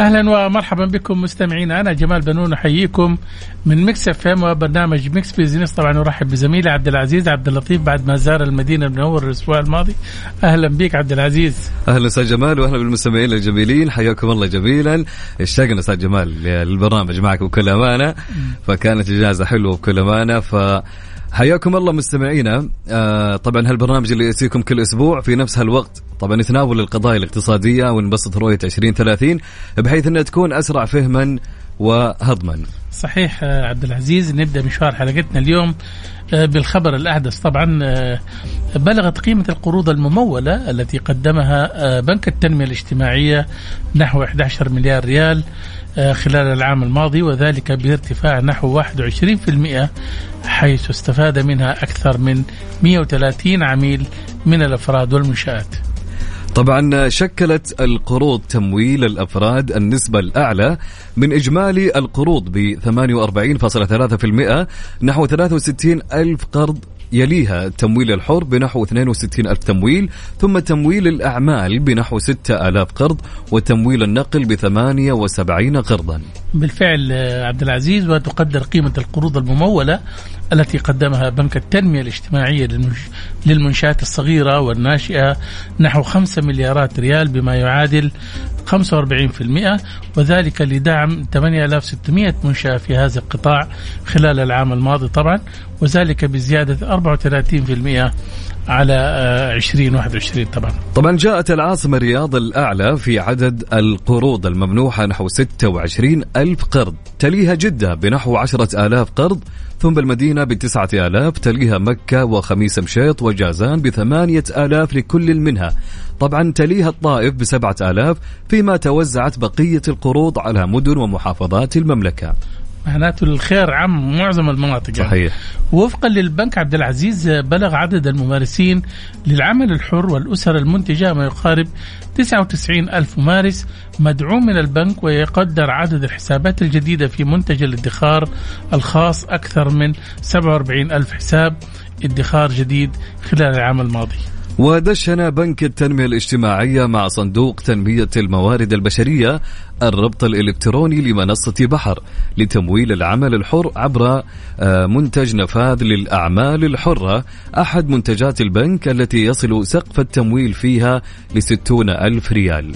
أهلا ومرحبا بكم مستمعينا. أنا جمال بنون أحييكم من Mix FM وبرنامج Mix Business. طبعا نرحب بزميلي عبد العزيز عبد اللطيف بعد ما زار المدينة المنورة الأسبوع الماضي. أهلا بك عبد العزيز. أهلا أستاذ جمال واهلا بالمستمعين الجميلين. حياكم الله جميلا. اشتقنا أستاذ جمال للبرنامج معك بكل أمانة. فكانت إجازة حلوة بكل أمانة. ف حياكم الله مستمعينا. آه طبعا هالبرنامج اللي يأتيكم كل أسبوع في نفس هالوقت. طبعا نتناول القضايا الاقتصادية ونبسط رؤية 2030 بحيث أنها تكون أسرع فهما وهضما. صحيح آه، عبد العزيز نبدأ مشوار حلقتنا اليوم آه، بالخبر الأحدث. طبعا آه، بلغت قيمة القروض الممولة التي قدمها بنك التنمية الاجتماعية نحو 11 مليار ريال خلال العام الماضي وذلك بارتفاع نحو 21% حيث استفاد منها أكثر من 130 عميل من الأفراد والمنشآت. طبعا شكلت القروض تمويل الأفراد النسبة الأعلى من إجمالي القروض ب 48.3% نحو 63 ألف قرض يليها التمويل الحر بنحو 62 ألف تمويل ثم تمويل الأعمال بنحو 6000 قرض وتمويل النقل ب 78 قرضا. بالفعل آه، عبد العزيز وتقدر قيمة القروض الممولة التي قدمها بنك التنمية الاجتماعية للمنش- للمنشآت الصغيرة والناشئة نحو 5 مليارات ريال بما يعادل 45% وذلك لدعم 8600 منشأة في هذا القطاع خلال العام الماضي طبعا وذلك بزيادة 34% على آه، 2021 طبعا. طبعا جاءت العاصمة الرياض الأعلى في عدد القروض الممنوحة نحو 26 ألف قرض تليها جدة بنحو 10 آلاف قرض ثم المدينة بتسعة آلاف تليها مكة وخميس مشيط وجازان بثمانية آلاف لكل منها. طبعا تليها الطائف بسبعة آلاف فيما توزعت بقية القروض على مدن ومحافظات المملكة. معناته الخير عم معظم المناطق يعني. صحيح وفقا للبنك عبد العزيز بلغ عدد الممارسين للعمل الحر والأسر المنتجة ما يقارب 99 ألف ممارس مدعوم من البنك ويقدر عدد الحسابات الجديدة في منتج الادخار الخاص أكثر من 47 ألف حساب ادخار جديد خلال العام الماضي ودشن بنك التنمية الاجتماعية مع صندوق تنمية الموارد البشرية الربط الإلكتروني لمنصة بحر لتمويل العمل الحر عبر آه، منتج نفاذ للأعمال الحرة. أحد منتجات البنك التي يصل سقف التمويل فيها لستون ألف ريال.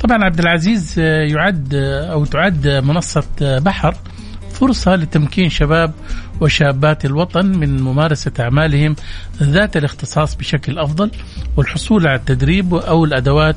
طبعا عبد العزيز آه، يعد آه، أو تعد منصة بحر فرصة لتمكين شباب وشابات الوطن من ممارسة أعمالهم ذات الاختصاص بشكل أفضل والحصول على التدريب أو الأدوات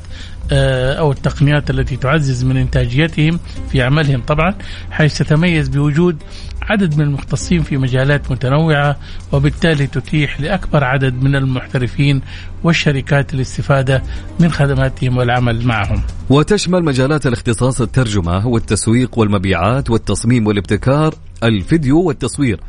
أو التقنيات التي تعزز من إنتاجيتهم في عملهم طبعا حيث تتميز بوجود عدد من المختصين في مجالات متنوعة وبالتالي تتيح لأكبر عدد من المحترفين والشركات الاستفادة من خدماتهم والعمل معهم. وتشمل مجالات الاختصاص الترجمة والتسويق والمبيعات والتصميم والابتكار الفيديو والتصوير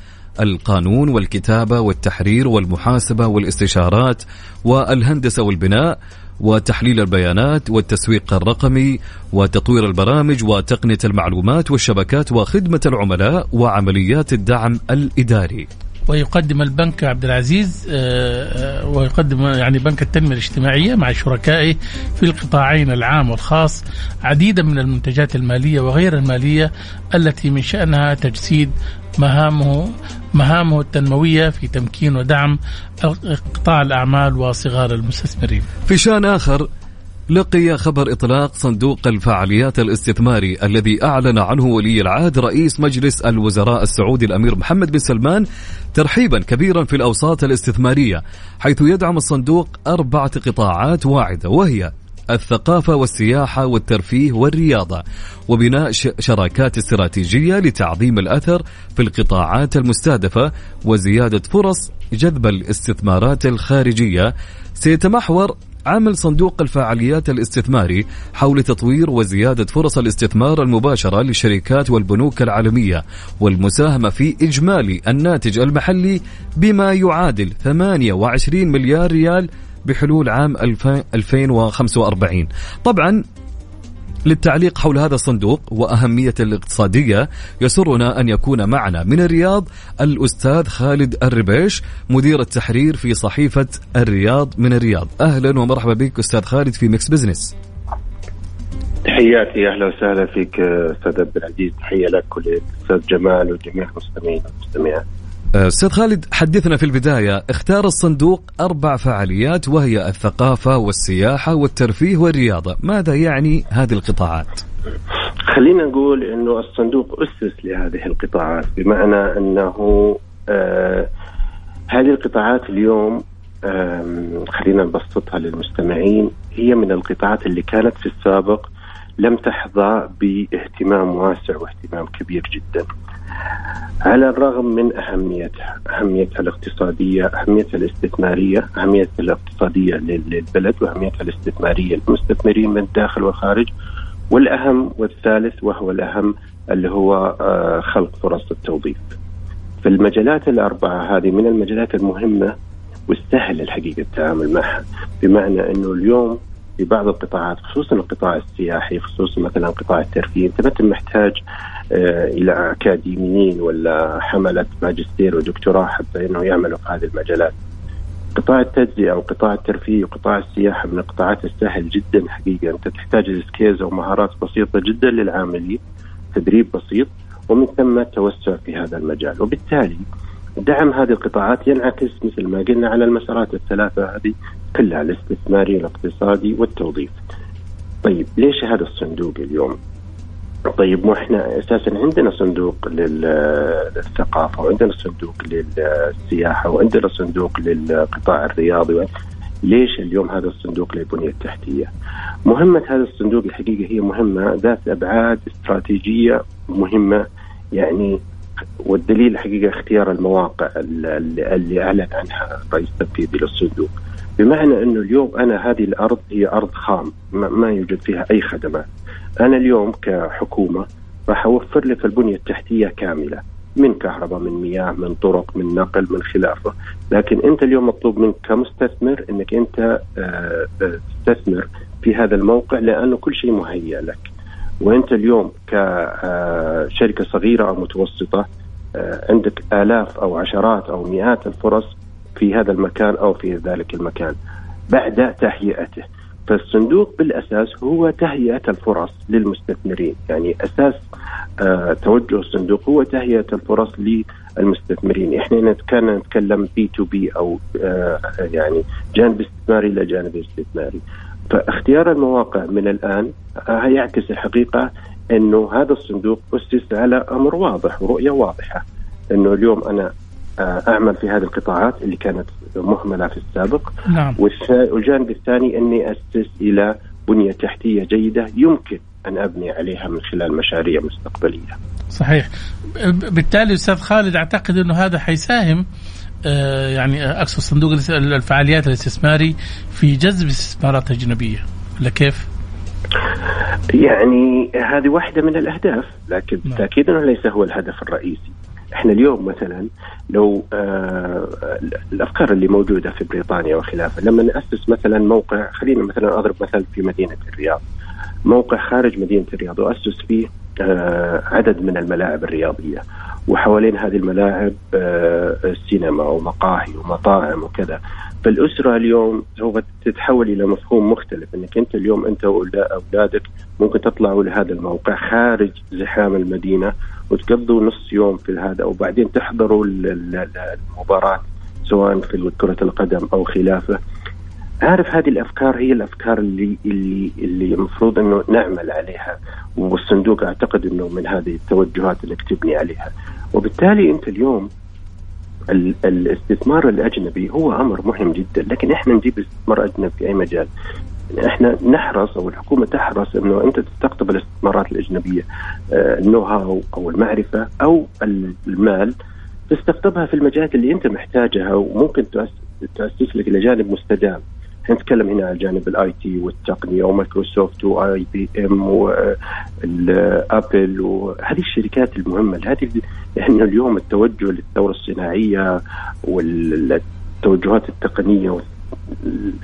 القانون والكتابة والتحرير والمحاسبة والاستشارات والهندسة والبناء وتحليل البيانات والتسويق الرقمي وتطوير البرامج وتقنية المعلومات والشبكات وخدمة العملاء وعمليات الدعم الإداري. ويقدم البنك عبد العزيز آه، آه، ويقدم يعني بنك التنمية الاجتماعية مع شركائه في القطاعين العام والخاص عديدا من المنتجات المالية وغير المالية التي من شأنها تجسيد مهامه مهامه التنموية في تمكين ودعم قطاع الأعمال وصغار المستثمرين. في شأن آخر لقي خبر إطلاق صندوق الفعاليات الاستثماري الذي أعلن عنه ولي العهد رئيس مجلس الوزراء السعودي الأمير محمد بن سلمان ترحيبا كبيرا في الأوساط الاستثمارية حيث يدعم الصندوق أربعة قطاعات واعدة وهي الثقافة والسياحة والترفيه والرياضة وبناء شراكات استراتيجية لتعظيم الأثر في القطاعات المستهدفة وزيادة فرص جذب الاستثمارات الخارجية. سيتمحور عمل صندوق الفعاليات الاستثماري حول تطوير وزيادة فرص الاستثمار المباشرة للشركات والبنوك العالمية والمساهمة في إجمالي الناتج المحلي بما يعادل 28 مليار ريال بحلول عام 2045 طبعا للتعليق حول هذا الصندوق وأهمية الاقتصادية يسرنا أن يكون معنا من الرياض الأستاذ خالد الربيش مدير التحرير في صحيفة الرياض من الرياض. أهلا ومرحبا بك أستاذ خالد في Mix Business تحياتي أهلا وسهلا فيك أستاذ عبد العزيز. تحية لك وللاستاذ جمال وجميع المستمعين والمستمعات. أستاذ خالد حدثنا في البداية اختار الصندوق أربع فعاليات وهي الثقافة والسياحة والترفيه والرياضة، ماذا يعني هذه القطاعات؟ خلينا نقول إنه الصندوق أسس لهذه القطاعات بمعنى أنه آه هذه القطاعات اليوم آه خلينا نبسطها للمستمعين هي من القطاعات اللي كانت في السابق لم تحظى باهتمام واسع واهتمام كبير جدا. على الرغم من أهميتها أهميتها الاقتصادية أهميتها الاستثمارية أهميتها الاقتصادية للبلد وأهميتها الاستثمارية للمستثمرين من الداخل والخارج والأهم والثالث وهو الأهم اللي هو آه، خلق فرص التوظيف. في المجالات الأربعة هذه من المجالات المهمة والسهل الحقيقة التعامل معها بمعنى أنه اليوم في بعض القطاعات خصوصا القطاع السياحي خصوصا مثلا قطاع الترفيه. أنت ما محتاج آه، إلى أكاديميين ولا حملة ماجستير ودكتوراه حتى إنه يعملوا في هذه المجالات. قطاع التجزئة وقطاع الترفيه وقطاع السياحة من القطاعات السهل جدا حقيقة. أنت تحتاج سكيلز أو مهارات بسيطة جدا للعاملين تدريب بسيط ومن ثم التوسع في هذا المجال. وبالتالي دعم هذه القطاعات ينعكس مثل ما قلنا على المسارات الثلاثة هذه كلها الاستثماري الاقتصادي والتوظيف. طيب ليش هذا الصندوق اليوم؟ طيب مو إحنا أساسا عندنا صندوق للثقافة وعندنا صندوق للسياحة وعندنا صندوق للقطاع الرياضي ليش اليوم هذا الصندوق للبنية التحتية؟ مهمة هذا الصندوق الحقيقة هي مهمة ذات أبعاد استراتيجية مهمة يعني والدليل الحقيقة اختيار المواقع اللي أعلن عنها الرئيس التنفيذي للصندوق. بمعنى أنه اليوم أنا هذه الأرض هي أرض خام ما يوجد فيها أي خدمات. أنا اليوم كحكومة راح أوفر لك البنية التحتية كاملة من كهرباء من مياه من طرق من نقل من خلافه لكن أنت اليوم مطلوب منك كمستثمر أنك أنت آه، آه، تستثمر في هذا الموقع لأنه كل شيء مهيأ لك وانت اليوم كشركه آه، صغيرة أو متوسطة عندك آلاف أو عشرات أو مئات الفرص في هذا المكان أو في ذلك المكان بعد تهيئته. فالصندوق بالأساس هو تهيئة الفرص للمستثمرين، يعني أساس آه توجه الصندوق هو تهيئة الفرص للمستثمرين، إحنا كان نتكلم B to B أو آه يعني جانب استثماري إلى جانب استثماري. فاختيار المواقع من الآن آه يعكس الحقيقة أنه هذا الصندوق أسس على أمر واضح ورؤيه واضحة أنه اليوم أنا آه، أعمل في هذه القطاعات اللي كانت مهملة في السابق نعم. والجانب الثاني أني أسس إلى بنية تحتية جيدة يمكن أن أبني عليها من خلال مشاريع مستقبلية. صحيح. بالتالي أستاذ خالد أعتقد أنه هذا حيساهم يعني اقصد صندوق الفعاليات الاستثماري في جذب استثمارات أجنبية، ولا كيف؟ يعني هذه واحدة من الأهداف لكن نعم. بالتأكيد أنه ليس هو الهدف الرئيسي. إحنا اليوم مثلا لو آه الأفكار اللي موجودة في بريطانيا وخلافه لما نأسس مثلا موقع خلينا مثلا أضرب مثل في مدينة الرياض موقع خارج مدينة الرياض وأسس فيه آه عدد من الملاعب الرياضية. وحوالين هذه الملاعب آه السينما ومقاهي ومطاعم وكذا. فالأسرة اليوم سوف تتحول إلى مفهوم مختلف إنك أنت اليوم أنت واولادك ممكن تطلعوا لهذا الموقع خارج زحام المدينة وتقضوا نص يوم في هذا وبعدين تحضروا المباراة سواء في كرة القدم أو خلافه. عارف هذه الأفكار هي الأفكار اللي اللي اللي المفروض إنه نعمل عليها والصندوق أعتقد إنه من هذه التوجهات اللي تبني عليها. وبالتالي أنت اليوم الاستثمار الأجنبي هو أمر مهم جدا لكن إحنا نجيب استثمار أجنبي في أي مجال؟ إحنا نحرص أو الحكومة تحرص إنه أنت تستقطب الاستثمارات الأجنبية آه، ال know-how أو المعرفة أو المال تستقطبها في المجالات اللي أنت محتاجها وممكن تاسس لك إلى جانب نتكلم هنا عن جانب ال IT والتقنية و Microsoft و IBM و Apple وهذه الشركات المهمة هذه إحنا اليوم التوجه للثورة الصناعية والتوجهات التقنية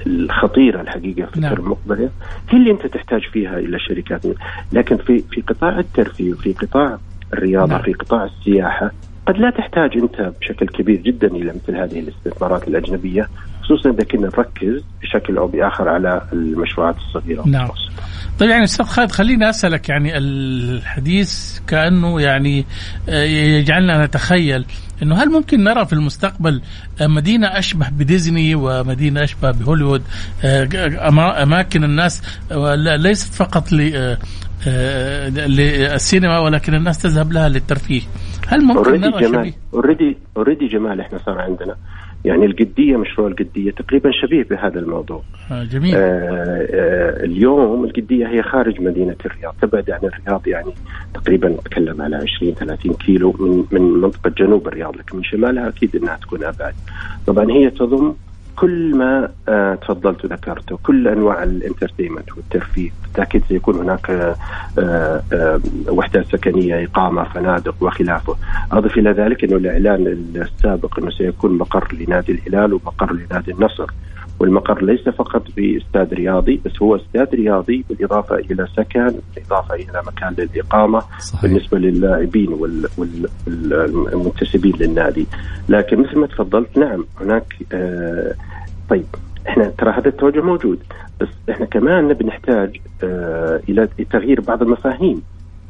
الخطيرة الحقيقة في نعم. المقبله هي اللي أنت تحتاج فيها إلى شركات لكن في في قطاع الترفيه وفي قطاع الرياضة نعم. في قطاع السياحة قد لا تحتاج أنت بشكل كبير جدا إلى مثل هذه الاستثمارات الأجنبية خصوصا إذا كنا نركز بشكل أو بآخر على المشروعات الصغيرة. نعم. طيب يعني أستاذ خالد خليني أسألك يعني الحديث كأنه يعني آه، يجعلنا نتخيل إنه هل ممكن نرى في المستقبل مدينة أشبه بديزني ومدينة أشبه بهوليوود آه، أماكن الناس ليست فقط آه، للسينما ولكن الناس تذهب لها للترفيه؟ هل ممكن نرى جمال already already جمال إحنا صار عندنا يعني القدية مشروع القدية تقريبا شبيه بهذا الموضوع. آه جميل. آه آه اليوم القدية هي خارج مدينة الرياض، تبعد عن الرياض يعني تقريبا نتكلم على 20 30 كيلو من من منطقة جنوب الرياض، لكن من شمالها أكيد إنها تكون أبعد. طبعا هي تضم كل ما آه تفضلت وذكرته كل أنواع الانترتينمنت والترفيه. بالتأكيد سيكون هناك آه آه وحدات سكنية إقامة فنادق وخلافه. أضف إلى ذلك إنه الإعلان السابق إنه سيكون مقر لنادي الهلال ومقر لنادي النصر. والمقر ليس فقط باستاد رياضي بس هو استاد رياضي بالإضافة إلى سكن بالإضافة إلى مكان للإقامة صحيح. بالنسبة للاعبين والمنتسبين للنادي لكن مثل ما تفضلت نعم هناك آه طيب إحنا ترى هذا التوجه موجود بس إحنا كمان نبي نحتاج آه إلى تغيير بعض المفاهيم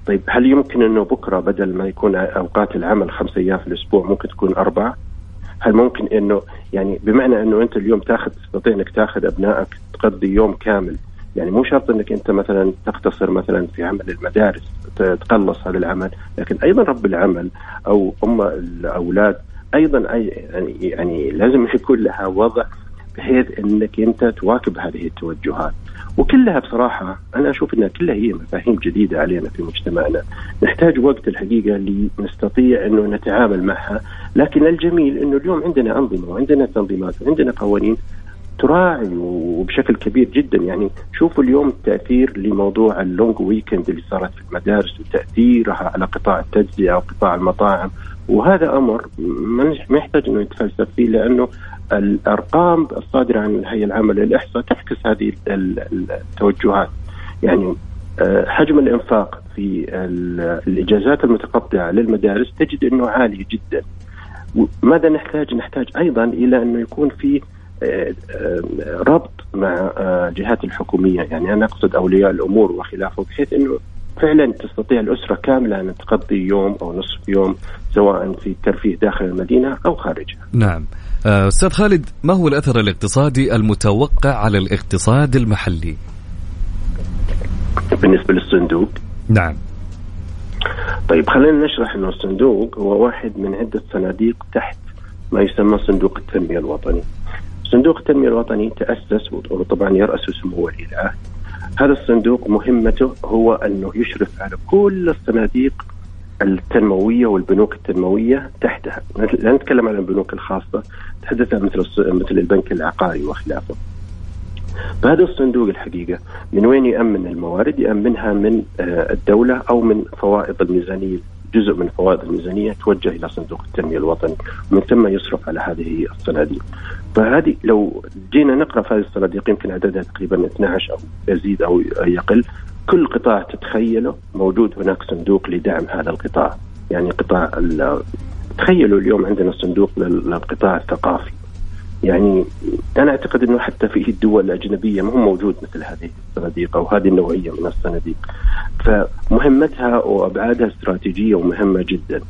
طيب هل يمكن أنه بكرة بدل ما يكون أوقات العمل خمس أيام في الأسبوع ممكن تكون أربعة؟ هل ممكن إنه يعني بمعنى إنه أنت اليوم تاخذ تستطيع انك تاخذ أبنائك تقضي يوم كامل يعني مو شرط إنك أنت مثلا تقتصر مثلا في عمل المدارس تقلص هذا العمل لكن أيضا رب العمل أو أم الأولاد أيضا اي يعني يعني لازم يكون لها وضع بحيث إنك أنت تواكب هذه التوجهات. وكلها بصراحة أنا أشوف أنها كلها هي مفاهيم جديدة علينا في مجتمعنا. نحتاج وقت الحقيقة لنستطيع أنه نتعامل معها. لكن الجميل أنه اليوم عندنا أنظمة وعندنا تنظيمات وعندنا قوانين تراعي وبشكل كبير جدا. يعني شوفوا اليوم التأثير لموضوع اللونج ويكند اللي صارت في المدارس وتأثيرها على قطاع التجزئة وقطاع المطاعم. وهذا أمر ما يحتاج إنه يتفلسف فيه لأنه الأرقام الصادرة عن الهيئة العامة للإحصاء تعكس هذه التوجهات. يعني آه، حجم الإنفاق في الإجازات المتقطعة للمدارس تجد إنه عالي جدا. ماذا نحتاج؟ نحتاج أيضا إلى انه يكون في آه، آه، ربط مع جهات الحكومية. يعني أنا أقصد أولياء الأمور وخلافه بحيث إنه فعلا تستطيع الأسرة كامله أن تقضي يوم أو نصف يوم سواء في الترفيه داخل المدينة أو خارجها. نعم. آه، أستاذ خالد ما هو الأثر الاقتصادي المتوقع على الاقتصاد المحلي؟ بالنسبة للصندوق نعم طيب خلينا نشرح إنه الصندوق هو واحد من عدة صناديق تحت ما يسمى صندوق التنمية الوطني. صندوق التنمية الوطني تأسس وطبعا يرأس سمو ولي العهد. هذا الصندوق مهمته هو أنه يشرف على كل الصناديق التنموية والبنوك التنموية تحتها، لا نتكلم عن البنوك الخاصة، نتحدث عن مثل مثل البنك العقاري وخلافه. فهذا الصندوق الحقيقة من وين يامن الموارد؟ يامنها من آه، الدولة أو من فوائض الميزانية جزء من فوائد الميزانية توجه إلى صندوق التنمية الوطني ومن ثم يصرف على هذه الصناديق. فهذه لو جينا نقرأ في هذه الصناديق يمكن عددها تقريبا 12 أو يزيد أو يقل. كل قطاع تتخيله موجود هناك صندوق لدعم هذا القطاع. يعني قطاع تخيلوا اليوم عندنا صندوق للقطاع الثقافي. يعني أنا أعتقد إنه حتى في الدول الأجنبية ما هو موجود مثل هذه الصناديق أو هذه النوعية من الصناديق. فمهمتها وأبعادها استراتيجية ومهمة جدا.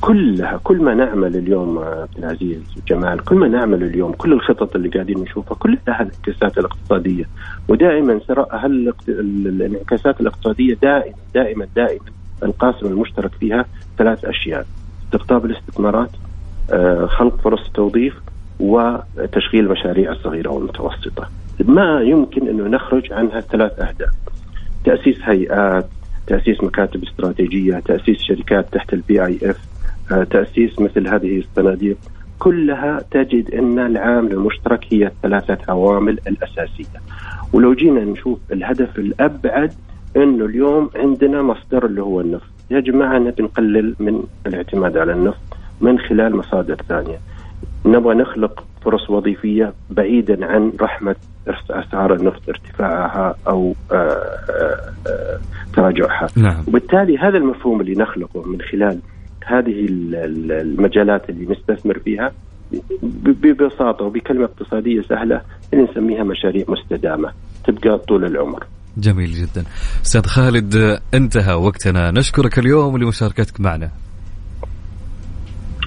كلها كل ما نعمل اليوم عبد العزيز وجمال كل ما نعمل اليوم كل الخطط اللي قاعدين نشوفها كلها لها الانعكاسات الاقتصادية. ودائما هل الانعكاسات الاقتصادية دائما دائما دائما القاسم المشترك فيها ثلاث أشياء استقطاب الاستثمارات آه، خلق فرص توظيف وتشغيل المشاريع الصغيرة والمتوسطة. ما يمكن انه نخرج عن هالثلاث أهداف. تأسيس هيئات تأسيس مكاتب استراتيجية تأسيس شركات تحت ال PIF آه، تأسيس مثل هذه الصناديق. كلها تجد أن العامل المشترك هي الثلاثة عوامل الأساسية. ولو جينا نشوف الهدف الأبعد انه اليوم عندنا مصدر اللي هو النفط. يا جماعة نبي نقلل من الاعتماد على النفط من خلال مصادر ثانية. نبغى نخلق فرص وظيفية بعيدا عن رحمة أسعار النفط ارتفاعها أو آآ آه، آآ آه، تراجعها نعم. وبالتالي هذا المفهوم اللي نخلقه من خلال هذه المجالات اللي نستثمر فيها ببساطة وبكلمة اقتصادية سهلة اللي نسميها مشاريع مستدامة تبقى طول العمر. جميل جدا. أستاذ خالد انتهى وقتنا نشكرك اليوم لمشاركتك معنا.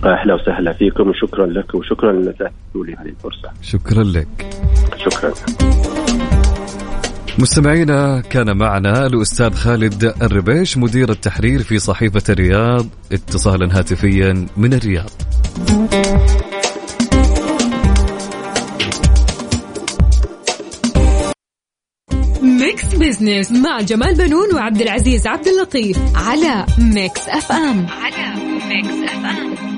أهلا وسهلا فيكم وشكرا لك وشكرا لك لي هذه الفرصة. شكرا لك. شكرا. مستمعينا كان معنا الأستاذ خالد الربيش مدير التحرير في صحيفة الرياض اتصالا هاتفيا من الرياض Mix Business مع جمال بنون وعبد العزيز عبد اللطيف على Mix FM على Mix FM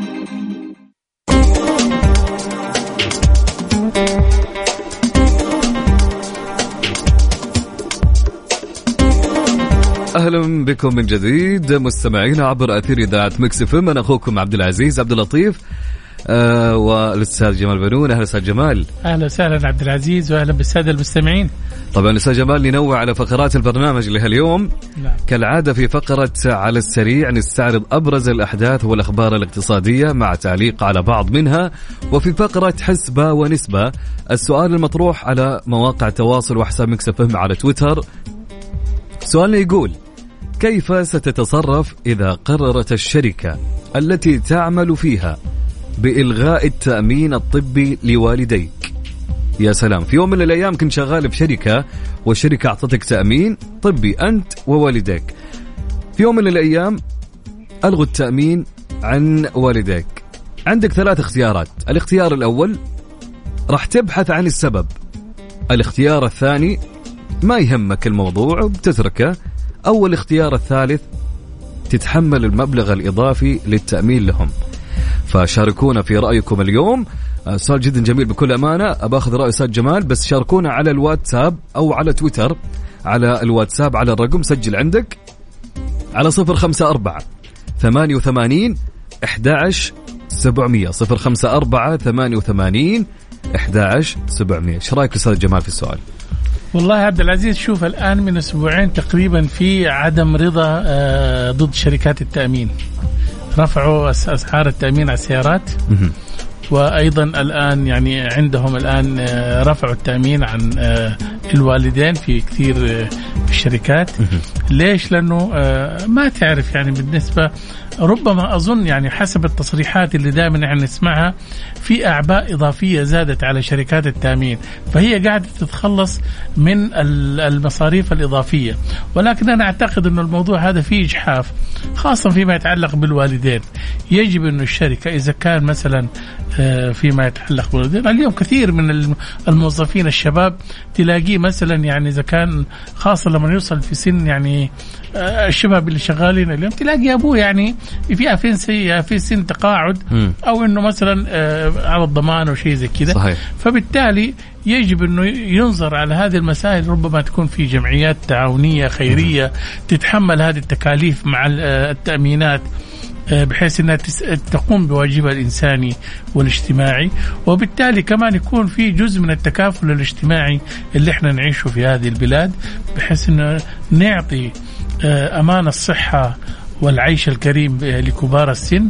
أهلا بكم من جديد. مستمعينا عبر أثير إذاعة Mix F أنا أخوكم عبد العزيز عبد اللطيف آه والأستاذ جمال بنون. أهلا أستاذ جمال. أهلا وسهلا عبد العزيز واهلا بالسادة المستمعين. طبعا أستاذ جمال ننوع على فقرات البرنامج لهاليوم. نعم. كالعادة في فقرة على السريع نستعرض أبرز الأحداث والأخبار الاقتصادية مع تعليق على بعض منها وفي فقرة حسبة ونسبة. السؤال المطروح على مواقع التواصل وحساب Mix F على تويتر. سؤالنا يقول كيف ستتصرف إذا قررت الشركة التي تعمل فيها بإلغاء التأمين الطبي لوالديك؟ يا سلام في يوم من الأيام كنت شغال في شركة والشركة أعطتك تأمين طبي أنت ووالديك. في يوم من الأيام ألغوا التأمين عن والديك. عندك ثلاث اختيارات الاختيار الأول راح تبحث عن السبب الاختيار الثاني ما يهمك الموضوع وبتتركه أو الاختيار الثالث تتحمل المبلغ الإضافي للتأمين لهم. فشاركونا في رأيكم اليوم. آه، سؤال جدا جميل بكل أمانة. أباخذ رأي أستاذ جمال بس شاركونا على الواتساب أو على تويتر. على الواتساب على الرقم سجل عندك. على صفر خمسة أربعة ثمانية وثمانين أحد سبعمية. صفر خمسة أربعة ثمانية وثمانين أحد سبعمية. إيش رأيك أستاذ جمال في السؤال؟ والله عبد العزيز شوف الآن من أسبوعين تقريبا في عدم رضا آه، ضد شركات التأمين. رفعوا أسعار التأمين على السيارات. وأيضا الآن يعني عندهم الآن آه، رفعوا التأمين عن آه، الوالدين في كثير في الشركات. ليش؟ لأنه ما تعرف يعني بالنسبة ربما أظن يعني حسب التصريحات اللي دائما إحنا نسمعها في أعباء إضافية زادت على شركات التأمين فهي قاعدة تتخلص من المصاريف الإضافية. ولكن أنا أعتقد أنه الموضوع هذا فيه إجحاف خاصه فيما يتعلق بالوالدين. يجب انه الشركة إذا كان مثلا آه، فيما يتعلق بالوالدين اليوم كثير من الموظفين الشباب تلاقيه مثلا يعني إذا كان خاصة لما يوصل في سن يعني آه، الشباب اللي شغالين اليوم تلاقي أبوه يعني في في في سن تقاعد أو إنه مثلا آه، على الضمان أو شيء زي كذا. فبالتالي يجب إنه ينظر على هذه المسائل ربما تكون في جمعيات تعاونية خيرية تتحمل هذه التكاليف مع آه، التأمينات. بحيث إنها تقوم بواجبها الانساني والاجتماعي وبالتالي كمان يكون في جزء من التكافل الاجتماعي اللي إحنا نعيشه في هذه البلاد بحيث إنه نعطي آه، أمان الصحة والعيش الكريم لكبار السن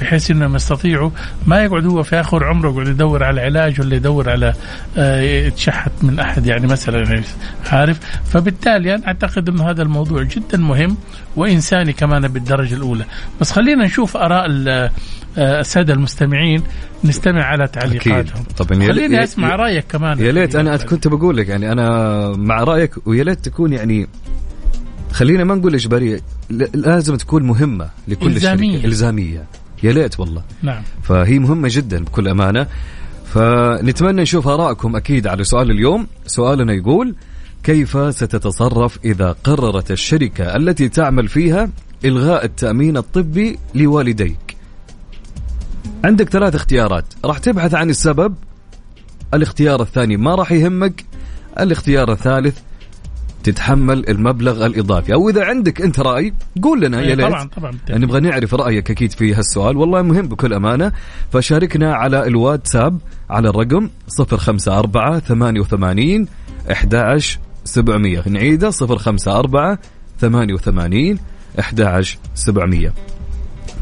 بحيث انهم يستطيعوا ما يقعد هو في آخر عمره يقعد يدور على علاج ولا يدور على آه، يتشحت من أحد يعني مثلا عارف؟ فبالتالي أنا أعتقد إنه هذا الموضوع جدا مهم وإنساني كمان بالدرجة الأولى. بس خلينا نشوف آراء آه، السادة المستمعين نستمع على تعليقاتهم. طبعا خليني يا- أسمع رأيك كمان. يا ليت أنا كنت بقول لك يعني أنا مع رأيك ويا ليت تكون يعني خلينا ما نقول إجبارية لازم تكون مهمة لكل إلزامية. الشركة إلزامية. يا ليت والله. نعم. فهي مهمة جدا بكل أمانة. فنتمنى نشوف آرائكم أكيد على سؤال اليوم. سؤالنا يقول كيف ستتصرف إذا قررت الشركة التي تعمل فيها إلغاء التأمين الطبي لوالديك؟ عندك ثلاث اختيارات. راح تبحث عن السبب. الاختيار الثاني ما راح يهمك. الاختيار الثالث تتحمل المبلغ الإضافي. أو إذا عندك أنت رأي قول لنا يا إيه، ليت. طبعا طبعا. يعني نبغى نعرف رأيك أكيد في هالسؤال. والله مهم بكل أمانة. فشاركنا على الواتساب على الرقم 054 88 11 700 نعيده 054 88 11 700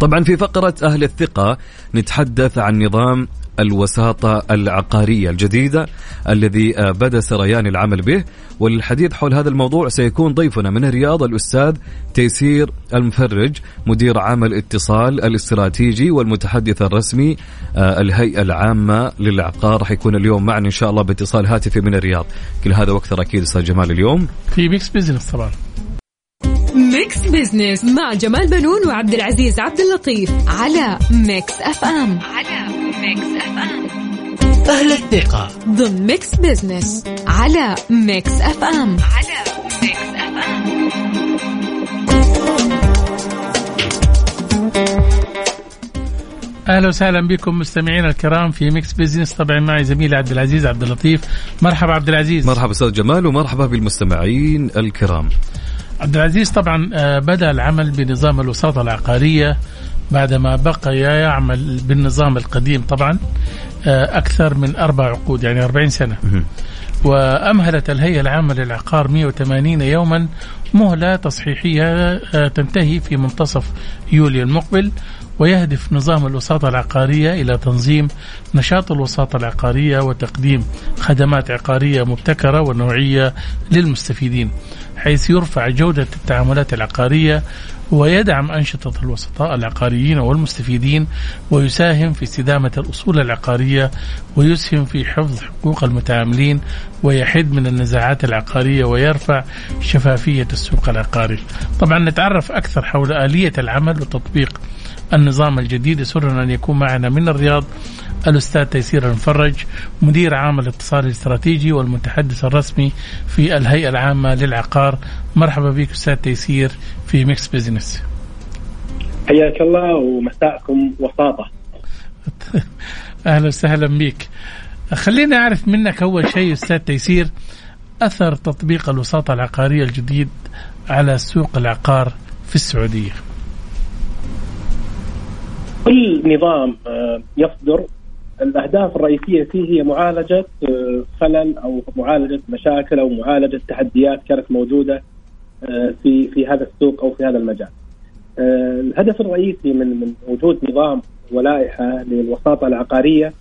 طبعا في فقرة أهل الثقة نتحدث عن نظام الوساطة العقارية الجديدة الذي آه، بدأ سريان العمل به. وللحديث حول هذا الموضوع سيكون ضيفنا من الرياض الأستاذ تيسير المفرج مدير عام الاتصال الاستراتيجي والمتحدث الرسمي آه، الهيئة العامة للعقار. حيكون اليوم معنا إن شاء الله باتصال هاتفي من الرياض. كل هذا وأكثر أكيد أستاذ جمال اليوم. في ميكس بزنس طبعا. Mix Business مع جمال بنون وعبد العزيز عبد اللطيف على Mix FM. على Mix FM. أهل الثقة. ضمن Mix Business على Mix FM. على Mix FM. أهلا وسهلا بكم مستمعينا الكرام في Mix Business طبعا معي زميلي عبد العزيز عبد اللطيف. مرحبا عبد العزيز. مرحبا أستاذ جمال ومرحبا بالمستمعين الكرام. عبد العزيز طبعا آه، بدأ العمل بنظام الوساطة العقارية بعدما بقي يعمل بالنظام القديم طبعا آه، أكثر من أربع عقود يعني 40 سنة. وأمهلت الهيئة العامة للعقار 180 يوما مهلة تصحيحية آه، تنتهي في منتصف يوليو المقبل. ويهدف نظام الوساطة العقارية إلى تنظيم نشاط الوساطة العقارية وتقديم خدمات عقارية مبتكرة ونوعية للمستفيدين حيث يرفع جودة التعاملات العقارية ويدعم أنشطة الوسطاء العقاريين والمستفيدين ويساهم في استدامة الأصول العقارية ويسهم في حفظ حقوق المتعاملين ويحد من النزاعات العقارية ويرفع شفافية السوق العقاري. طبعا نتعرف أكثر حول آلية العمل وتطبيق النظام الجديد يسرنا أن يكون معنا من الرياض الأستاذ تيسير المفرج مدير عام الاتصال الاستراتيجي والمتحدث الرسمي في الهيئة العامة للعقار. مرحبا بك أستاذ تيسير في Mix Business حياك الله ومساءكم وساطة. أهلا وسهلا بك. خلينا أعرف منك أول شيء أستاذ تيسير أثر تطبيق الوساطة العقارية الجديد على سوق العقار في السعودية؟ كل نظام آه، يصدر الأهداف الرئيسية فيه هي معالجة آه، خلل أو معالجة مشاكل أو معالجة تحديات كانت موجودة آه، في في هذا السوق أو في هذا المجال. الهدف الرئيسي من من وجود نظام ولائحة للوساطة العقارية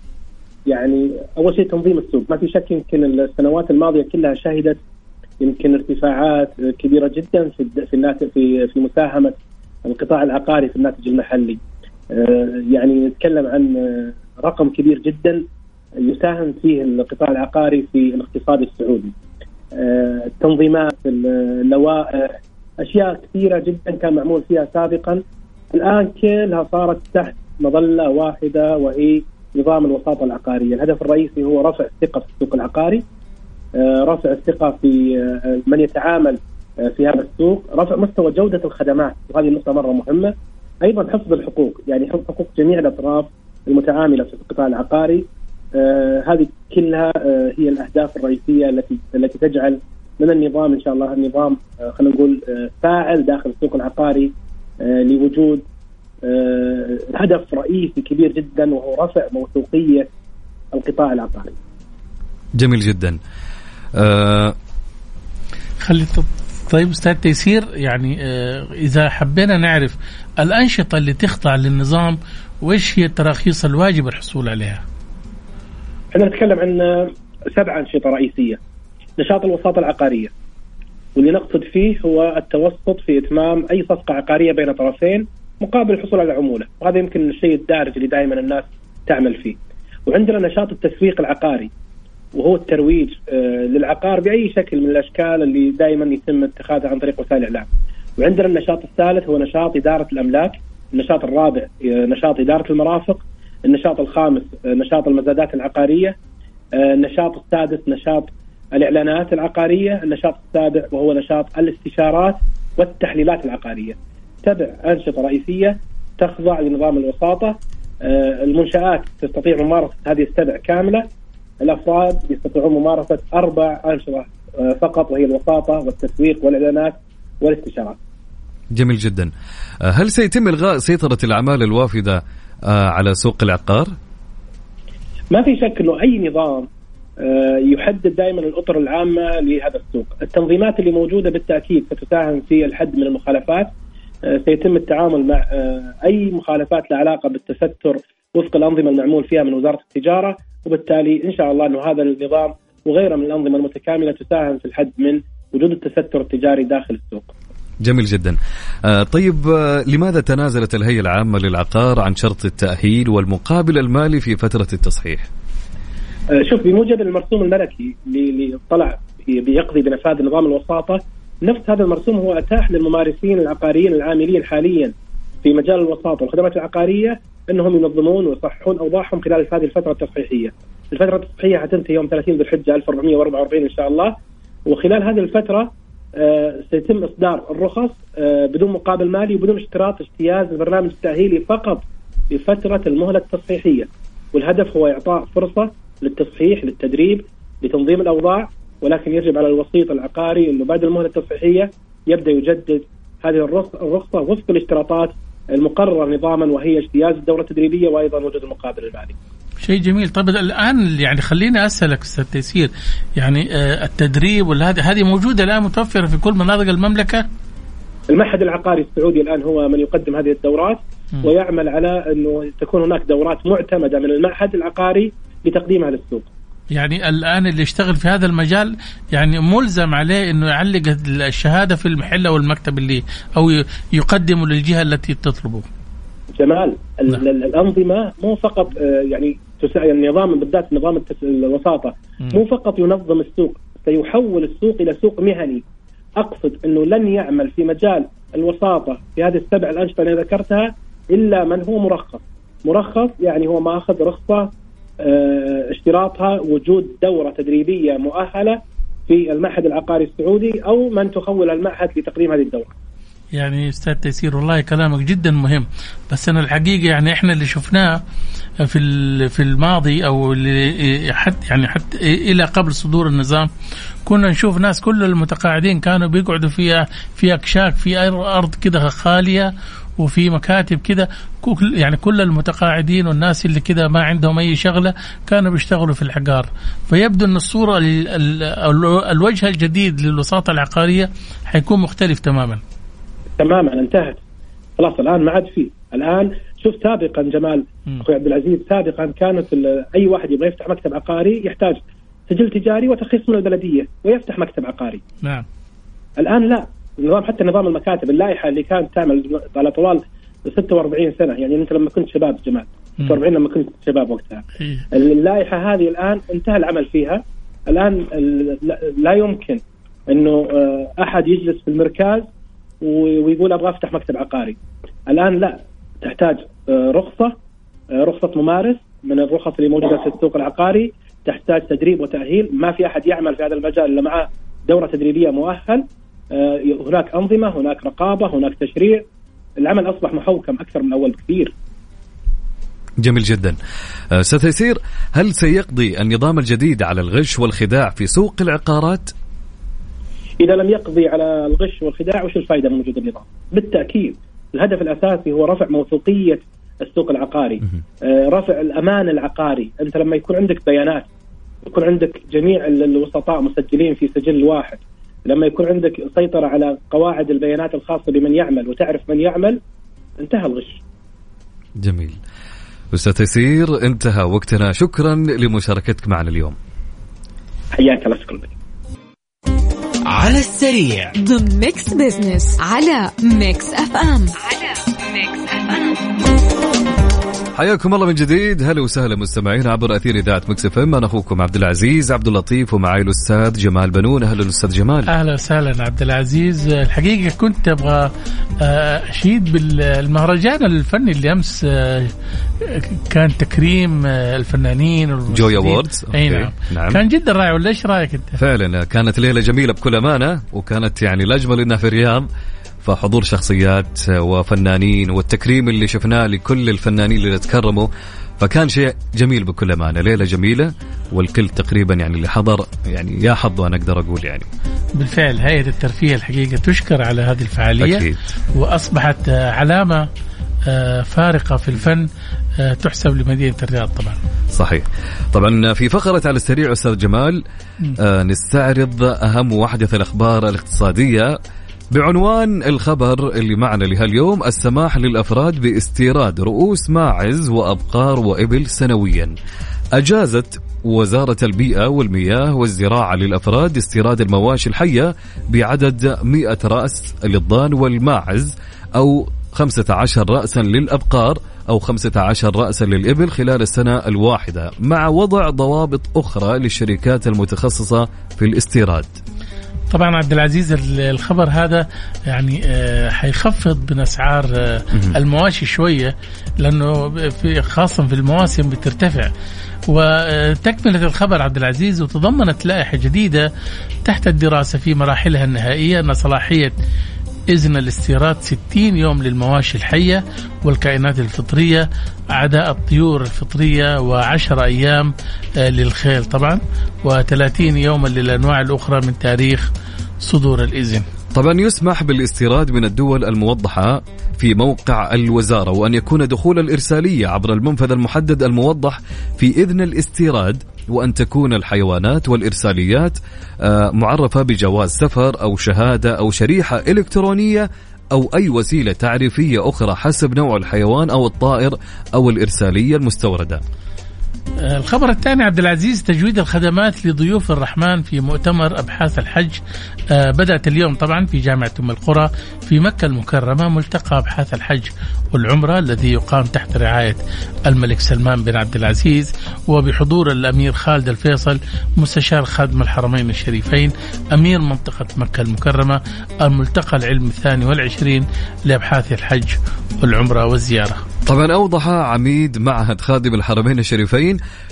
يعني أول شيء تنظيم السوق، ما في شك يمكن السنوات الماضية كلها شهدت يمكن ارتفاعات كبيرة جدا في في في مساهمة القطاع العقاري في الناتج المحلي. آه، يعني نتكلم عن آه، رقم كبير جدا يساهم فيه القطاع العقاري في الاقتصاد السعودي. آه، التنظيمات، اللوائح، أشياء كثيرة جدا كان معمول فيها سابقا. الآن كلها صارت تحت مظلة واحدة وهي نظام الوساطة العقارية، الهدف الرئيسي هو رفع الثقة في السوق العقاري، رفع الثقة في من يتعامل في هذا السوق، رفع مستوى جودة الخدمات. وهذه النقطه مرة مهمة، أيضا حفظ الحقوق، يعني حفظ حقوق جميع الأطراف المتعاملة في القطاع العقاري. آه هذه كلها آه هي الأهداف الرئيسية التي التي تجعل من النظام إن شاء الله النظام آه خلينا نقول آه فاعل داخل السوق العقاري آه لوجود آه هدف رئيسي كبير جدا وهو رفع موثوقية القطاع العقاري. جميل جدا. آه خلي طيب أستاذ تيسير يعني آه، إذا حبينا نعرف الأنشطة اللي تخضع للنظام وإيش هي التراخيص الواجب الحصول عليها؟ إحنا نتكلم عن سبع أنشطة رئيسية. نشاط الوساطه العقارية. واللي نقصد فيه هو التوسط في إتمام أي صفقة عقارية بين طرفين مقابل الحصول على عمولة. وهذا يمكن الشيء الدارج اللي دائما الناس تعمل فيه. وعندنا نشاط التسويق العقاري. وهو الترويج آه، للعقار بأي شكل من الأشكال اللي دائما يتم اتخاذها عن طريق وسائل الإعلام. وعندنا النشاط الثالث هو نشاط إدارة الأملاك، النشاط الرابع آه، نشاط إدارة المرافق، النشاط الخامس آه، نشاط المزادات العقارية، النشاط السادس نشاط الإعلانات العقارية، النشاط السابع وهو نشاط الاستشارات والتحليلات العقارية. سبع أنشطة رئيسية تخضع لنظام الوساطة المنشآت تستطيع ممارسة هذه السبع كاملة الأفراد يستطيعون ممارسة أربع أنشطة آه، فقط وهي الوساطة والتسويق والإعلانات والاستشارات. جميل جدا. آه، هل سيتم إلغاء سيطرة الأعمال الوافدة آه، على سوق العقار؟ ما في شك إنه أي نظام يحدد دائما الأطر العامة لهذا السوق، التنظيمات اللي موجودة بالتأكيد ستساهم في الحد من المخالفات سيتم التعامل مع أي مخالفات لها علاقة بالتستر وفق الأنظمة المعمول فيها من وزارة التجارة وبالتالي إن شاء الله إنه هذا النظام وغيره من الأنظمة المتكاملة تساهم في الحد من وجود التستر التجاري داخل السوق. جميل جدا. آه طيب آه لماذا تنازلت الهيئة العامة للعقار عن شرط التأهيل والمقابل المالي في فترة التصحيح؟ آه شوف بموجب المرسوم الملكي اللي طلع بيقضي بنفاذ نظام الوساطة نفس هذا المرسوم هو أتاح للممارسين العقاريين العاملين حاليا في مجال الوساطة والخدمات العقارية إنهم ينظمون ويصححون أوضاعهم خلال هذه الفترة التصحيحيه. الفترة التصحيحيه حتنتهي يوم 30 ذو الحجة 1444 إن شاء الله وخلال هذه الفترة آه سيتم إصدار الرخص آه بدون مقابل مالي وبدون اشتراط اجتياز البرنامج التاهيلي فقط لفترة المهلة التصحيحيه. والهدف هو إعطاء فرصة للتصحيح للتدريب لتنظيم الأوضاع ولكن يجب على الوسيط العقاري إنه بعد المهلة التصحيحيه يبدأ يجدد هذه الرخصة وفق الاشتراطات المقررة نظاما وهي اجتياز الدوره التدريبية وأيضا وجود المقابل المالي. شيء جميل طيب الآن يعني خليني أسألك أستاذ تيسير يعني آه التدريب وهذه هذه موجودة الآن متوفرة في كل مناطق المملكة؟ المعهد العقاري السعودي الآن هو من يقدم هذه الدورات. ويعمل على أنه تكون هناك دورات معتمدة من المعهد العقاري لتقديمها للسوق. يعني الآن اللي يشتغل في هذا المجال يعني ملزم عليه إنه يعلق الشهادة في المحل أو المكتب اللي أو يقدمه للجهة التي تطلبه. جمال نعم. الأنظمة مو فقط آه، يعني النظام بالذات نظام الوساطة مو فقط ينظم السوق سيحول السوق إلى سوق مهني أقصد إنه لن يعمل في مجال الوساطة في هذه السبع الأنشطة اللي ذكرتها إلا من هو مرخص مرخص يعني هو ماخذ رخصة آه، اشتراطها وجود دورة تدريبية مؤهلة في المعهد العقاري السعودي أو من تخول المعهد لتقديم هذه الدورة. يعني أستاذ تيسير والله كلامك جدا مهم بس أنا الحقيقة يعني إحنا اللي شفناه في في الماضي أو اللي حتى يعني حتى إلى قبل صدور النظام كنا نشوف ناس كل المتقاعدين كانوا بيقعدوا فيها في اكشاك في أرض كده خالية وفي مكاتب كده يعني كل المتقاعدين والناس اللي كده ما عندهم أي شغلة كانوا بيشتغلوا في العقار فيبدو إن الصورة الوجه الجديد للوساطه العقارية حيكون مختلف تماما. تماما انتهت. خلاص الآن ما عاد في. الآن شوف سابقا جمال أخوي عبد العزيز سابقا كانت أي واحد يبغى يفتح مكتب عقاري يحتاج سجل تجاري وترخيص من البلديه ويفتح مكتب عقاري. نعم. الآن لا. النظام حتى نظام المكاتب اللائحة اللي كانت تعمل على طوال 46 سنة. يعني أنت لما كنت شباب جمال 46 لما كنت شباب وقتها. اللائحة هذه الآن انتهى العمل فيها. الآن لا يمكن إنه آه، أحد يجلس في المركز ويقول أبغى أفتح مكتب عقاري. الآن لا تحتاج آه، رخصة آه، رخصة ممارس من الرخص اللي موجودة في السوق العقاري. تحتاج تدريب وتأهيل. ما في أحد يعمل في هذا المجال إلا معه دورة تدريبية مؤهل. هناك أنظمة هناك رقابه هناك تشريع. العمل أصبح محوكم أكثر من أول بكثير. جميل جدا. ستيسير هل سيقضي النظام الجديد على الغش والخداع في سوق العقارات؟ إذا لم يقضي على الغش والخداع وش الفائده من وجود النظام؟ بالتأكيد الهدف الأساسي هو رفع موثوقية السوق العقاري. آه، رفع الأمان العقاري. أنت لما يكون عندك بيانات يكون عندك جميع الوسطاء مسجلين في سجل واحد لما يكون عندك سيطرة على قواعد البيانات الخاصة بمن يعمل وتعرف من يعمل انتهى الغش. جميل. أستاذ تيسير انتهى وقتنا. شكرا لمشاركتك معنا اليوم. حياك الله شكرا لك. على السريع. ضمن Mix Business على Mix FM على Mix FM حياكم الله من جديد هلا وسهلا مستمعين عبر أثير إذاعة Mix FM أنا أخوكم عبد العزيز عبد اللطيف ومعي الأستاذ جمال بنون أهلا الاستاذ جمال أهلا وسهلا عبد العزيز الحقيقة كنت أبغى آه، أشيد بالمهرجان الفني اللي أمس آه، كان تكريم آه، الفنانين. Joy Awards. أي. نعم. نعم. كان جدا رائع ولا إيش رأيك أنت؟ فعلا كانت ليلة جميلة بكل أمانة وكانت يعني الاجمل انها في الرياض فحضور شخصيات وفنانين والتكريم اللي شفناه لكل الفنانين اللي تكرموا فكان شيء جميل بكل أمانة. ليلة جميلة والكل تقريبا يعني اللي حضر يعني يا حظه أنا أقدر أقول يعني. بالفعل هيئة الترفيه الحقيقة تشكر على هذه الفعالية. أكيد. وأصبحت آه، علامة آه، فارقة في الفن آه، تحسب لمدينة الرياض طبعا. صحيح. طبعا في فقرة على السريع أستاذ جمال نستعرض أهم وأحدث الأخبار الاقتصادية. بعنوان الخبر اللي معنا لهاليوم السماح للأفراد باستيراد رؤوس ماعز وأبقار وإبل سنويا. أجازت وزارة البيئة والمياه والزراعة للأفراد استيراد المواشي الحية بعدد 100 رأس للضان والماعز أو 15 رأسا للأبقار أو 15 رأسا للإبل خلال السنة الواحدة مع وضع ضوابط أخرى للشركات المتخصصة في الاستيراد. طبعا عبد العزيز ال- الخبر هذا يعني آه، حيخفض من أسعار آه، المواشي شوية لأنه في خاصة في المواسم بترتفع. وتكملة الخبر عبد العزيز وتضمنت لائحة جديدة تحت الدراسة في مراحلها النهائية أن صلاحية إذن الاستيراد 60 يوم للمواشي الحية والكائنات الفطرية أعداء الطيور الفطرية و10 أيام آه، للخيل طبعا و30 يوما للأنواع الأخرى من تاريخ صدور الإذن. طبعا يسمح بالاستيراد من الدول الموضحة في موقع الوزارة وأن يكون دخول الإرسالية عبر المنفذ المحدد الموضح في إذن الاستيراد وأن تكون الحيوانات والإرساليات آه، معرفة بجواز سفر أو شهادة أو شريحة إلكترونية أو أي وسيلة تعريفية أخرى حسب نوع الحيوان أو الطائر أو الإرسالية المستوردة. الخبر الثاني عبد العزيز تجويد الخدمات لضيوف الرحمن في مؤتمر أبحاث الحج آه، بدأت اليوم طبعا في جامعة أم القرى في مكة المكرمة ملتقى أبحاث الحج والعمرة الذي يقام تحت رعاية الملك سلمان بن عبد العزيز وبحضور الأمير خالد الفيصل مستشار خادم الحرمين الشريفين أمير منطقة مكة المكرمة الملتقى العلم الثاني والعشرين لأبحاث الحج والعمرة والزيارة. طبعا أوضح عميد معهد خادم الحرمين الشريفين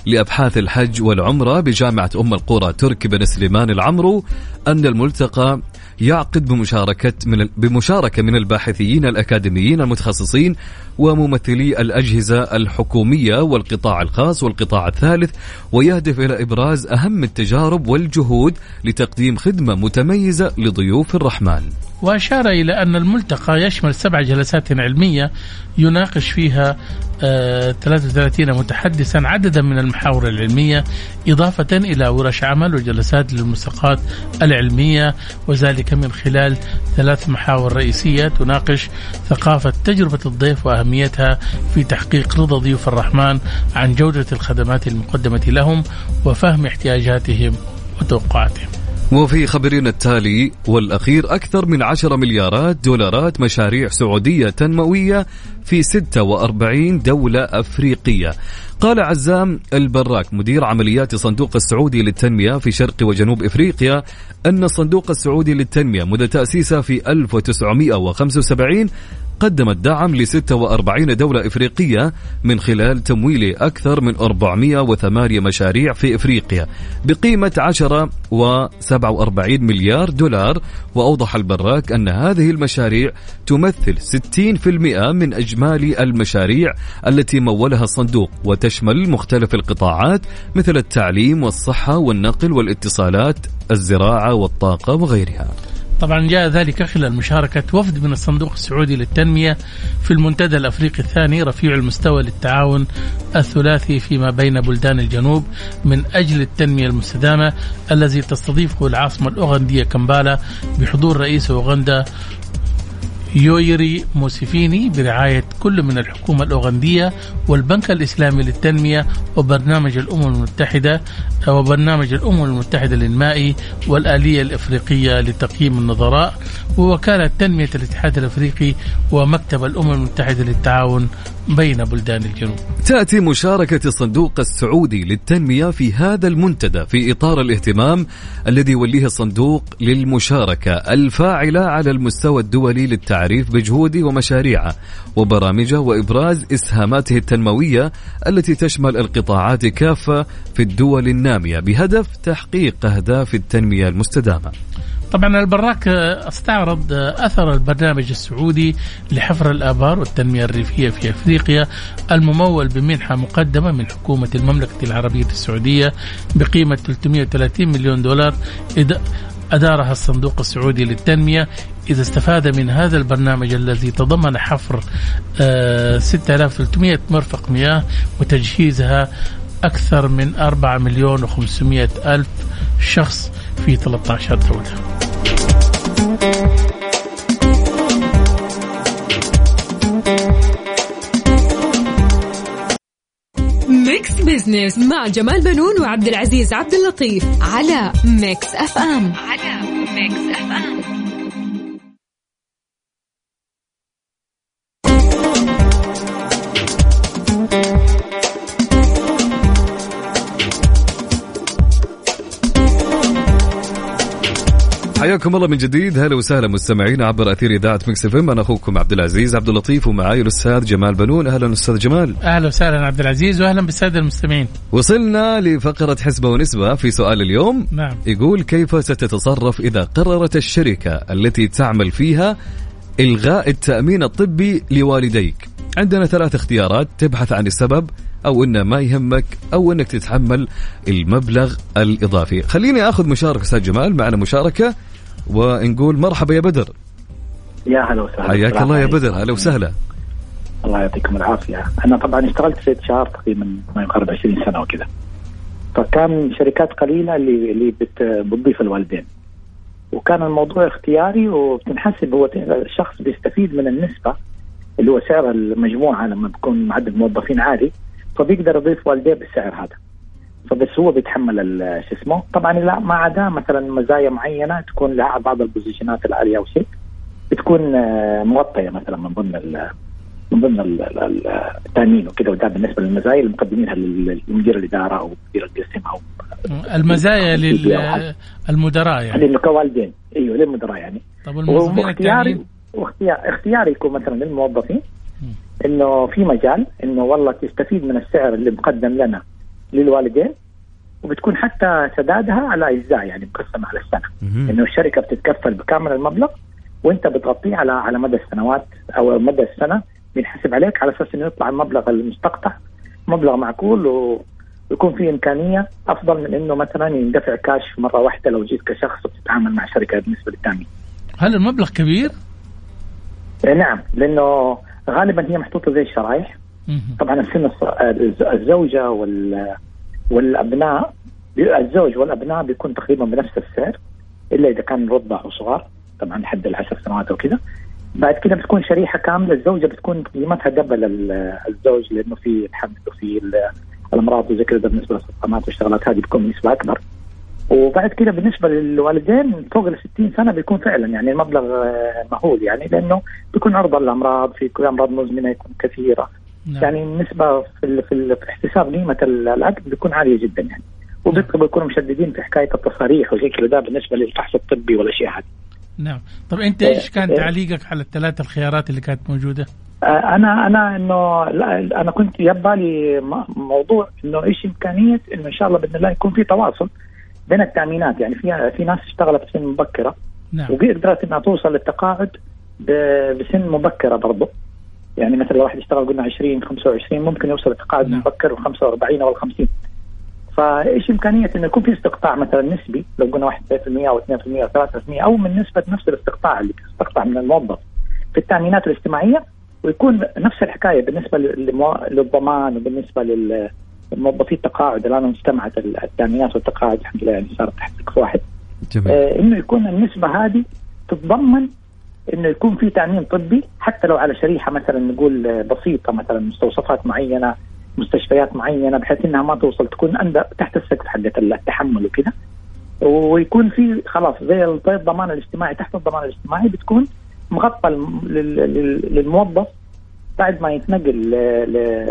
لأبحاث الحج والعمرة بجامعة أم القرى تركي بن سليمان العمرو أن الملتقى يعقد بمشاركة من بمشاركة من الباحثين الأكاديميين المتخصصين وممثلي الأجهزة الحكومية والقطاع الخاص والقطاع الثالث ويهدف إلى إبراز أهم التجارب والجهود لتقديم خدمة متميزة لضيوف الرحمن. وأشار إلى أن الملتقى يشمل سبع جلسات علمية يناقش فيها آه 33 متحدثا عددا من المحاور العلمية إضافة إلى ورش عمل وجلسات للملصقات العلمية وذلك من خلال ثلاث محاور رئيسية تناقش ثقافة تجربة الضيف وأهميتها في تحقيق رضا ضيوف الرحمن عن جودة الخدمات المقدمة لهم وفهم احتياجاتهم وتوقعاتهم. وفي خبرنا التالي والأخير أكثر من 10 مليارات دولارات مشاريع سعودية تنموية في 46 دولة أفريقية. قال عزام البراك مدير عمليات الصندوق السعودي للتنمية في شرق وجنوب إفريقيا أن الصندوق السعودي للتنمية منذ تأسيسه في 1975 قدم الدعم ل 46 دولة إفريقية من خلال تمويل أكثر من 408 مشاريع في إفريقيا بقيمة 10 و 47 مليار دولار وأوضح البراك أن هذه المشاريع تمثل 60% من إجمالي المشاريع التي مولها الصندوق وتشمل مختلف القطاعات مثل التعليم والصحة والنقل والاتصالات الزراعة والطاقة وغيرها. طبعا جاء ذلك خلال مشاركة وفد من الصندوق السعودي للتنمية في المنتدى الأفريقي الثاني رفيع المستوى للتعاون الثلاثي فيما بين بلدان الجنوب من أجل التنمية المستدامة الذي تستضيفه العاصمة الأوغندية كمبالا بحضور رئيس أوغندا يويري موسيفيني برعاية كل من الحكومة الأوغندية والبنك الإسلامي للتنمية وبرنامج الأمم المتحدة وبرنامج الأمم المتحدة للمائي والآلية الإفريقية لتقييم النظراء ووكالة تنمية الاتحاد الأفريقي ومكتب الأمم المتحدة للتعاون بين بلدان الجنوب. تأتي مشاركة الصندوق السعودي للتنمية في هذا المنتدى في إطار الاهتمام الذي يوليه الصندوق للمشاركة الفاعلة على المستوى الدولي للتعريف بجهوده ومشاريعه وبرامجه وإبراز إسهاماته التنموية التي تشمل القطاعات كافة في الدول النامية بهدف تحقيق أهداف التنمية المستدامة. طبعا البراك استعرض أثر البرنامج السعودي لحفر الآبار والتنمية الريفية في إفريقيا الممول بمنحة مقدمة من حكومة المملكة العربية السعودية بقيمة 330 مليون دولار أدارها الصندوق السعودي للتنمية. إذا استفاد من هذا البرنامج الذي تضمن حفر 6300 مرفق مياه وتجهيزها أكثر من 4 مليون و500 ألف شخص في 13 دولة. Mix Business مع جمال بنون وعبد العزيز عبد اللطيف على Mix FM على Mix FM حياكم الله من جديد. هلا وسهلا مستمعين عبر أثير إذاعة Mix FM أنا أخوكم عبد العزيز عبد اللطيف ومعاي الأستاذ جمال بنون. أهلا أستاذ جمال. أهلا وسهلا عبد العزيز وأهلا بالسادة المستمعين. وصلنا لفقرة حسبة ونسبة في سؤال اليوم. نعم. يقول كيف ستتصرف إذا قررت الشركة التي تعمل فيها إلغاء التأمين الطبي لوالديك؟ عندنا ثلاث اختيارات. تبحث عن السبب أو انه ما يهمك أو إنك تتحمل المبلغ الإضافي. خليني آخذ مشاركة أستاذ جمال. معنا مشاركة. ونقول مرحبا يا بدر. يا هلا وسهلا. حياك الله يا بدر. أهلا وسهلا. الله يعطيكم العافية. أنا طبعا اشتغلت في شهر تقريبا ما يقارب 20 سنة وكذا. فكان شركات قليلة اللي اللي بت بتضيف الوالدين. وكان الموضوع اختياري وبتنحسب هو الشخص بيستفيد من النسبة اللي هو سعر المجموعة لما بيكون معدل موظفين عالي فبيقدر يضيف والديه بالسعر هذا. فبس هو بيتحمل شو اسمه. طبعا لا ما عدا مثلا مزايا معينة تكون لها بعض البوزيشنات العالية أو شيء بتكون آه، مغطية مثلا من ضمن من ضمن التأمين وكذا وده بالنسبة للمزايا اللي مقدمينها لمدير الإدارة أو مدير القسم أو المزايا للمدراء يعني. كوالدين أيوه للمدراء يعني. طب واختياري واختيار اختياري يكون مثلا للموظفين إنه في مجال إنه والله تستفيد من السعر اللي مقدم لنا للوالدين وبتكون حتى سدادها على أجزاء يعني مقسمه على السنة إنه الشركة بتتكفل بكامل المبلغ وأنت بتغطيه على على مدى السنوات أو مدى السنة بينحسب عليك على أساس إنه يطلع المبلغ المستقطع مبلغ معقول ويكون في إمكانية أفضل من إنه مثلا يندفع كاش مرة واحدة لو جيت كشخص وتتعامل مع شركة بالنسبة للتامين. هل المبلغ كبير؟ إيه، نعم لأنه غالبا هي محطوطة زي الشرايح طبعا السن الزوجة وال والأبناء الزوج والأبناء بيكون تقريبا بنفس السعر إلا إذا كان رضع وصغار طبعا لحد العشر سنوات أو كذا. بعد كذا بتكون شريحة كاملة الزوجة بتكون قيمتها دبل الزوج لأنه في الحمل وفي الأمراض وزي كذا بالنسبة للسرطانات والشغلات هذه بتكون بنسبة أكبر. وبعد كده بالنسبة للوالدين فوق ال 60 سنة بيكون فعلا يعني المبلغ مهول يعني لأنه بيكون عرضه للامراض في أمراض مزمنة يكون كثيرة. نعم. يعني النسبة في في, في احتساب قيمه العقد بتكون عالية جدا يعني وبيكونوا مشددين في حكاية التصاريح وزي كذا بالنسبة للفحص الطبي والاشياء هذه. نعم، طب أنت إيش كان إيه. تعليقك على الثلاث الخيارات اللي كانت موجودة؟ آه، أنا أنا إنه لا أنا كنت يبالي موضوع إنه إيش إمكانية إنه إن شاء الله بإذن الله يكون في تواصل بين التأمينات يعني في في ناس اشتغلت في سن مبكرة نعم وقدرت إنها توصل للتقاعد بسن مبكرة برضه يعني مثلا لو واحد يشتغل قلنا 20 25 ممكن يوصل التقاعد نعم. مبكر و 45 أو 50 فإيش إمكانية إنه يكون في استقطاع مثلا نسبي لو قلنا 1% أو 2% أو 3% أو من نسبة نفس الاستقطاع اللي بيستقطع من الموظف في التامينات الاجتماعية ويكون نفس الحكاية بالنسبة للضمان وبالنسبة للموظفي التقاعد الآن اجتمعت التامينات والتقاعد الحمد لله يعني صارت تحت سقف واحد جميل. آه إنه يكون النسبة هذه تتضمن إنه يكون في تأمين طبي حتى لو على شريحة مثلا نقول بسيطة مثلا مستوصفات معينة مستشفيات معينة بحيث إنها ما توصل تكون عندها تحت السقف حقت التحمل وكذا. ويكون في خلاص زي الضمان الاجتماعي تحت الضمان الاجتماعي بتكون مغطى للموظف. بعد ما يتنقل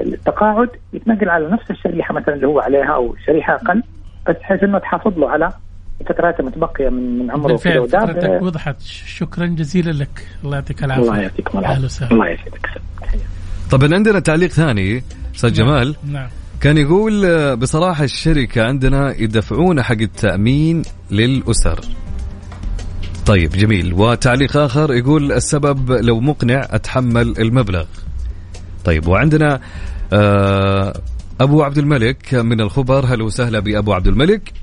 للتقاعد يتنقل على نفس الشريحة مثلا اللي هو عليها أو شريحة أقل بس بحيث إنه تحافظ له على فترات متبقية من من عمره بالفعل فترتك وضحت. شكرا جزيلا لك. الله يعطيك العافية. الله يعطيكم العافية. الله يسعدك طبعا عندنا تعليق ثاني أستاذ نعم. جمال. نعم. كان يقول آه، بصراحة الشركة عندنا يدفعون حق التأمين للأسر. طيب جميل. وتعليق آخر يقول السبب لو مقنع أتحمل المبلغ. طيب وعندنا آه، أبو عبد الملك من الخبر. هل وسهلا بأبو عبد الملك.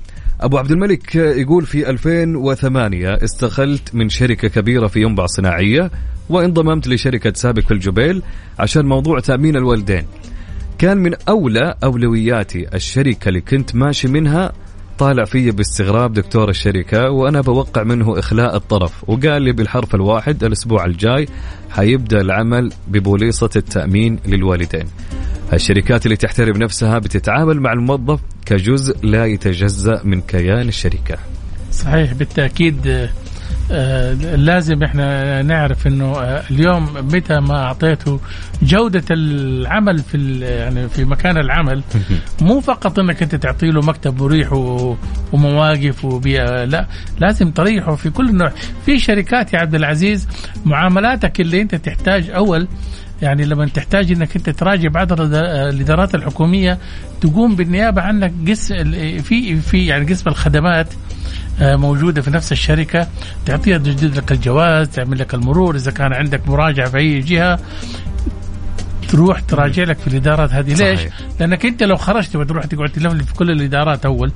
أبو عبد الملك يقول في 2008 استقلت من شركة كبيرة في ينبع صناعية وانضممت لشركة سابق في الجبيل عشان موضوع تأمين الوالدين. كان من أولى أولوياتي الشركة اللي كنت ماشي منها. طالع في باستغراب دكتور الشركة وأنا بوقع منه إخلاء الطرف وقال لي بالحرف الواحد الأسبوع الجاي حيبدأ العمل ببوليصة التأمين للوالدين. الشركات اللي تحترم نفسها بتتعامل مع الموظف كجزء لا يتجزأ من كيان الشركة. صحيح بالتأكيد آه لازم إحنا نعرف إنه آه اليوم متى ما أعطيته جودة العمل في يعني في مكان العمل مو فقط إنك أنت تعطي له مكتب مريح ومواقف وبيئه لا لازم تريحه في كل نوع. في شركات يا عبد العزيز معاملاتك اللي أنت تحتاج أول يعني لما تحتاج إنك أنت تراجع بعض الإدارات الحكومية تقوم بالنيابة عنك قس في في يعني قسم الخدمات آه، موجودة في نفس الشركة تعطيها تجدد لك الجواز تعمل لك المرور إذا كان عندك مراجعة في أي جهة تروح تراجع لك في الإدارات هذه ليش؟ صحيح. لأنك أنت لو خرجت وتروح تقعد تلف في كل الإدارات أول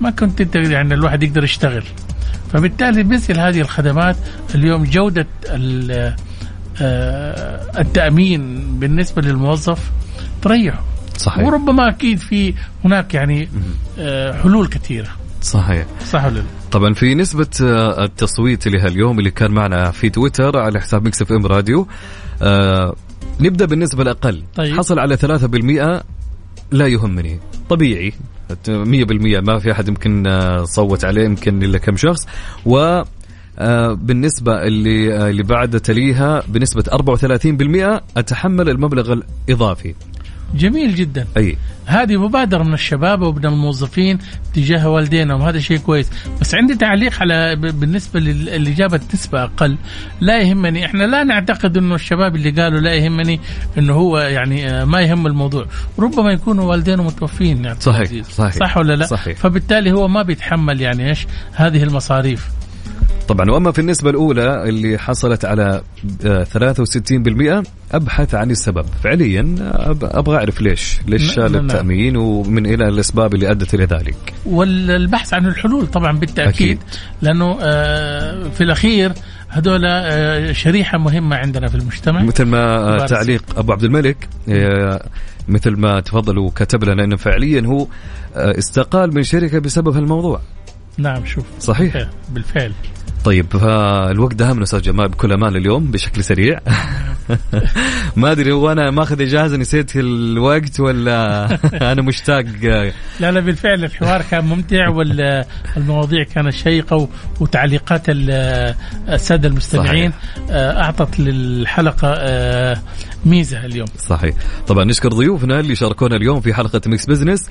ما كنت أنت يعني الواحد يقدر يشتغل فبالتالي مثل هذه الخدمات اليوم جودة آه، التأمين بالنسبة للموظف تريحه صحيح. وربما أكيد في هناك يعني آه، حلول كثيرة. صحيح. صح ولا لا؟ طبعا في نسبة آه، التصويت اللي اليوم اللي كان معنا في تويتر على حساب Mix FM Radio آه نبدأ بالنسبة الأقل. طيب. حصل على 3% لا يهمني. طبيعي. 100% ما في أحد يمكن صوت عليه يمكن إلا كم شخص. و آه، بالنسبة اللي آه، اللي بعد تليها بنسبة 34% أتحمل المبلغ الإضافي. جميل جدا. أي. هذه مبادرة من الشباب ومن الموظفين تجاه والدينهم هذا شيء كويس. بس عندي تعليق على بالنسبة اللي جابت نسبة أقل. لا يهمني إحنا لا نعتقد إنه الشباب اللي قالوا لا يهمني إنه هو يعني آه، ما يهم الموضوع. ربما يكونوا والدينه متوفين. يعني صحيح صحيح صح ولا لا؟ صحيح. فبالتالي هو ما بيتحمل يعني إيش؟ هذه المصاريف. طبعا. وأما في النسبة الأولى اللي حصلت على 63% آه، أبحث عن السبب. فعليا أبغى أعرف ليش. ليش شال التأمين ومن إلى الإسباب اللي أدت إلى ذلك؟ والبحث عن الحلول طبعا بالتأكيد. أكيد. لأنه آه، في الأخير هذول آه، شريحة مهمة عندنا في المجتمع. مثل ما تعليق أبو عبد الملك مثل ما تفضل وكتب لنا إنه فعليا هو استقال من شركة بسبب هالموضوع. نعم شوف. صحيح. بالفعل. طيب فالوقت دهمنا أستاذ جمال بكل أمان اليوم بشكل سريع. ما أدري هو أنا ماخذ إجازة نسيت الوقت ولا أنا مشتاق؟ لا لا بالفعل الحوار كان ممتع والمواضيع كانت شيقة وتعليقات السادة المستمعين صحيح. آه، أعطت للحلقة آه، ميزة اليوم. صحيح. طبعا نشكر ضيوفنا اللي شاركونا اليوم في حلقة Mix Business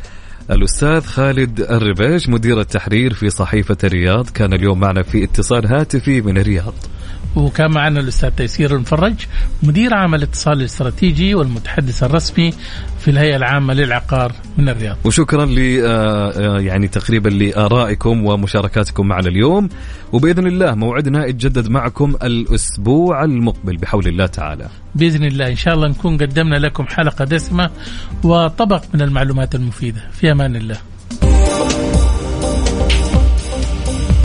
الأستاذ خالد الربيش مدير التحرير في صحيفة الرياض كان اليوم معنا في اتصال هاتفي من الرياض. وكان معنا الأستاذ تيسير المفرج مدير عام الاتصال الاستراتيجي والمتحدث الرسمي في الهيئة العامة للعقار من الرياض. وشكرا ل آه، آه، يعني تقريبا لآرائكم ومشاركاتكم معنا اليوم وبإذن الله موعدنا يتجدد معكم الأسبوع المقبل بحول الله تعالى. بإذن الله إن شاء الله نكون قدمنا لكم حلقة دسمة وطبق من المعلومات المفيدة في أمان الله.